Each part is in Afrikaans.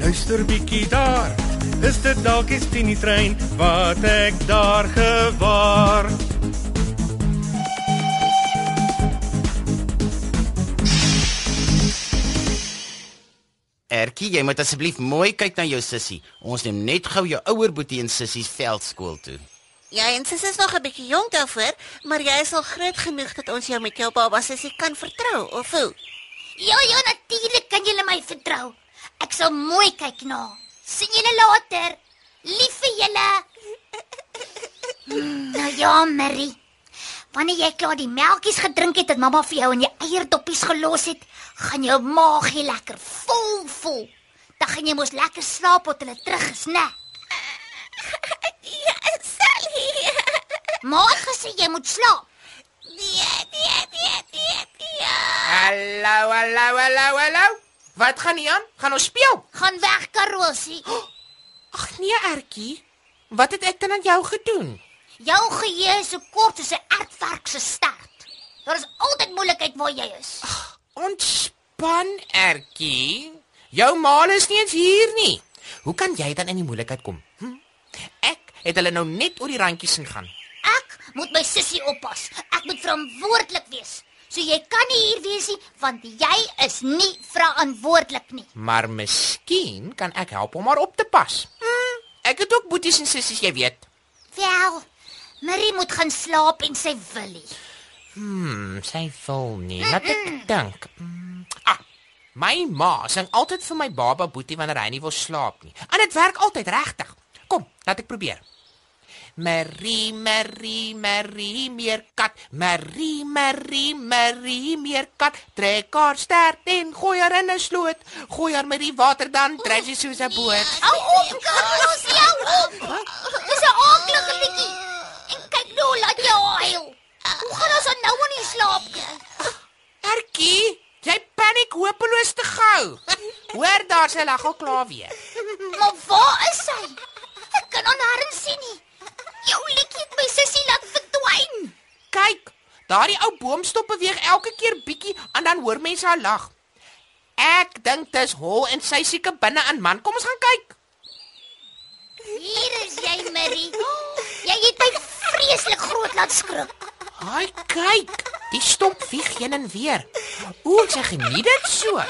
luister bietjie daar. Is dit dalk die Tini trein wat ek daar gewaar? Ertjie, jy moet asseblief mooi kyk na jou sussie. Ons neem net gou jou ouer boetie en sussie veldskool toe. Ja, en sis is nog 'n bietjie jonk daarvoor, maar jy is al groot genoeg dat ons jou met jou baba sussie kan vertrou, of hoe? Ja, ja, natuurlik kan julle my vertrou. Ek sal mooi kyk na. sien julle later. Lief vir julle. Hmm, nou ja, Marie. Wanneer jy klaar die melkies gedrink het en mamma vir jou in jou eierdoppies gelos het, gaan jou maagie lekker vol voel. Dan gaan jy mos lekker slaap tot hulle terug is, né? Ja, Sally. Maar het gesê jy moet slaap. Nee, nee, nee, nee, nee. Hallo, hallo, hallo, hallo. Wat gaan nie aan? Gaan ons speel? Gaan weg, Karosie. Ag nee, Ertjie. Wat het ek dan aan jou gedoen? Jou geheue is so kort soos 'n ertvark se stert. Daar is altyd moeilikheid waar jy is. Ontspan, Ertjie. Jou ma is nie eens hier nie. Hoe kan jy dan in die moeilikheid kom? Hm? Ek het hulle nou net oor die randjies sien gaan. Ek moet my sussie oppas. Ek moet verantwoordelik wees. So jy kan nie hier wees nie want jy is nie verantwoordelik nie. Maar miskien kan ek help om haar op te pas. Hm, ek het ook boeties en sissies, jy weet. Wel, Marie moet gaan slaap en sy wil nie. Hm, sy wil nie. Laat ek dink. Mm, ah, my ma sing altyd vir my baba boetie wanneer hy nie wil slaap nie. En dit werk altyd regtig. Kom, laat ek probeer. Marie, Marie, Marie, meerkat. Marie, Marie, Marie, meerkat. Trek haar stert en gooi haar in 'n sloot. Gooi haar met die water dan trek sy soos 'n boot. Hou op, Carlos, hou op. Dis 'n aardige liedjie. En kyk nou, laat jy huil. Hoe gaan ons nou in die slaap kry? Ertjie, jy paniek hopeloos te gou. Hoor daar sy lag al klaar weer. Maar waar is sy? Ek kan haar nêrens sien nie. Jou liedjie het my sussie laat verdwyn. Kyk, daardie ou boomstop beweeg elke keer bietjie en dan hoor mense haar lag. Ek dink dis hol en sy seker binne in man. Kom ons gaan kyk. Hier is jy, Marie. Jy het my vreeslik groot laat skrik. Haai, kyk. Die stomp vlieg heen en weer. Ooh, sy geniet dit so.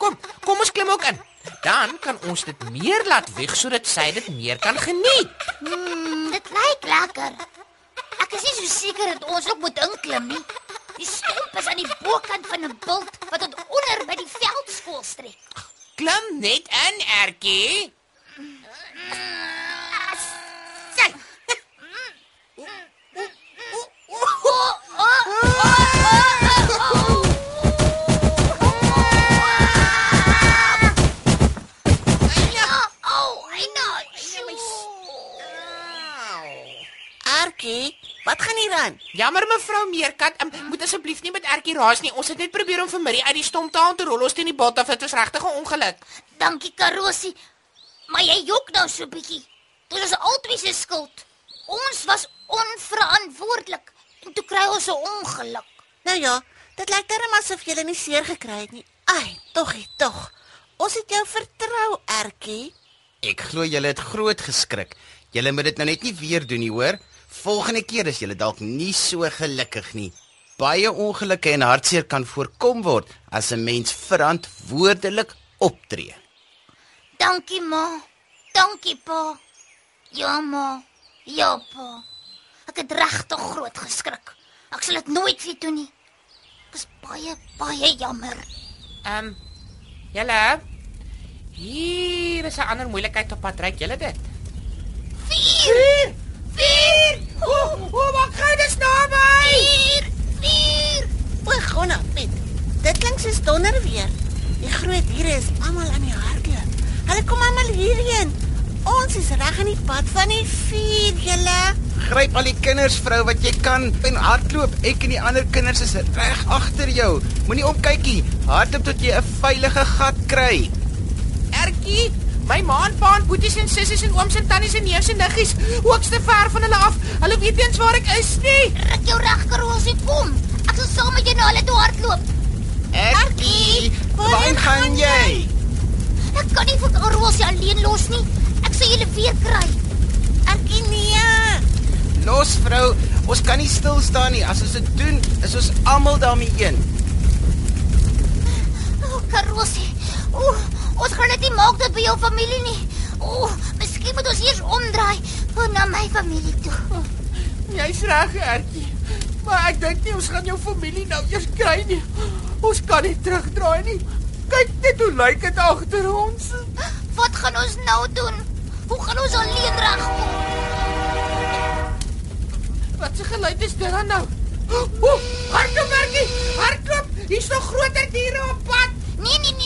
Kom, kom ons klim ook in. Dan kan ons dit meer laat wieg sodat sy dit meer kan geniet. Mm, dit lyk lekker. Is nie so seker dat ons ook moet inklim nie. Die stomp is aan die bokant van 'n bult wat tot onder by die veldskool strek. Klim net in, Ertjie. Sy. Aan? Jammer mevrou Meerkat, um, moet asseblief nie met Ertjie raas nie. Ons het net probeer om vir Marie uit die stomp te haal te rol ons teen die bot af. Dit was regtig 'n ongeluk. Dankie Karosie. Maar jy jok nou so bietjie. Dit is altyd se skuld. Ons was onverantwoordelik en toe kry ons 'n ongeluk. Nou ja, dit lyk darem asof jy nie seer gekry het nie. Ai, toggie, tog. Ons het jou vertrou, Ertjie. Ek glo julle het groot geskrik. Julle moet dit nou net nie weer doen nie, hoor? Volgende keer is julle dalk nie so gelukkig nie. Baie ongelukke en hartseer kan voorkom word as 'n mens verantwoordelik optree. Dankie ma. Dankie pa. Ja ma. Ja pa. Ek het regtig groot geskrik. Ek sal dit nooit weer doen nie. Dis baie baie jammer. Ehm um, julle Hier is 'n ander moeilikheid op pad, ryk julle dit? 4 4 O, o, wat gaan dit naby? 4 4 O, gonna, Piet. Dit klink soos donder weer. Die groot diere is almal aan die hardloop. Hulle kom almal hierheen. Ons is reg aan die pad van die vuur, julle. Gryp al die kinders, vrou, wat jy kan en hardloop. Ek en die ander kinders is reg agter jou. Moenie omkykie. Hardloop tot jy 'n veilige gat kry. My ma en pa en boeties en sissies en ooms en tannies en neefs en niggies, hoogste ver van hulle af. Hulle weet nie eens waar ek is nie. Ruk jou reg karoosie kom. Ek sal saam met jou na hulle toe hardloop. Erkie, waarheen gaan jy? Ek kan nie vir karoosie alleen los nie. Ek sal julle weer kry. Erkie nee. Los, vrou. Ons kan nie stil staan nie. As ons dit doen, is ons almal daarmee een. O, karoosie. O, ons gaan dit nie maak dit by jou familie nie. O, miskien moet ons eers omdraai na my familie toe. Jy's reg, Ertjie. Maar ek dink nie ons gaan jou familie nou eers kry nie. Ons kan nie terugdraai nie. Kyk net hoe lyk dit agter ons. Wat gaan ons nou doen? Hoe gaan ons alleen regkom? Wat 'n geluid is dit dan nou? O, hardloop, Ertjie. Hardloop. Hier's nog groter diere op pad. Nee, nee, nee,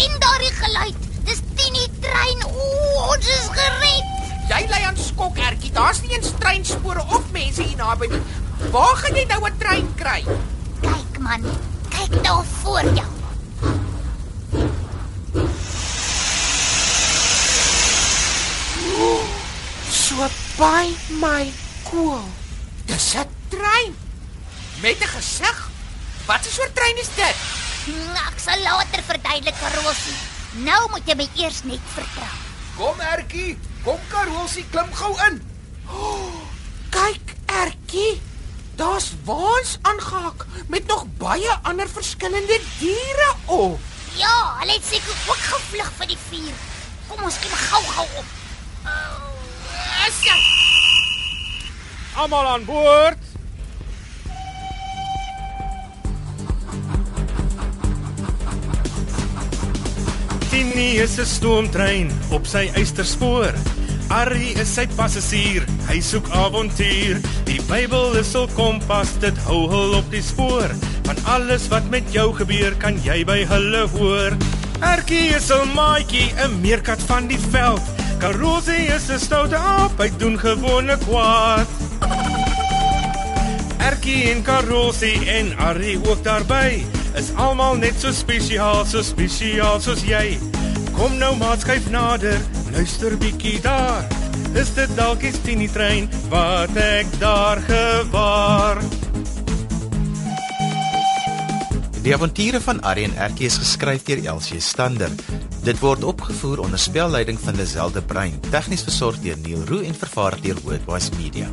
ken daardie geluid. Dis Tini trein. O, ons is gered. Jy lê aan skok, Ertjie. Daar's nie eens treinspore of mense hier naby nie. Waar gaan jy nou 'n trein kry? Kyk man, kyk daar voor jou. So by my cool. Dis 'n trein met 'n gesig. Wat 'n soort trein is dit? Ek sal later verduidelik, Rosie. Nou moet jy my eers net vertrou. Kom Ertjie, kom Karolsie, klim gou in. Kyk, Ertjie. Daar's waans aangehak met nog baie ander verskillende diere op. Ja, hulle het seker ook gevlug vir die vuur. Kom ons klim gou-gou op. Asa. Almal aan boord. Tini is 'n stoomtrein op sy eysterspoor. Arrie is sy passasier, hy soek avontuur. Die Bybel is hul kompas, dit hou hul op die spoor. Van alles wat met jou gebeur, kan jy by hulle hoor. Erkie is 'n maatjie, 'n meerkat van die veld. Karosie is 'n stoute aap, hy doen gewone kwaad. Erkie en Karosie en Arrie ook daarby. Is almal net so spesiaal, so spesiaal soos jy. Kom nou maat skuif nader, luister bietjie daar. Is dit dalk die Tini trein wat ek daar gewaar? Die avonture van Arrie en Ertjie is geskryf deur Elsie Stander. Dit word opgevoer onder spelleiding van Lazelle de Bruin, tegnies versorg deur Neil Roo en vervaar deur Worldwide Media.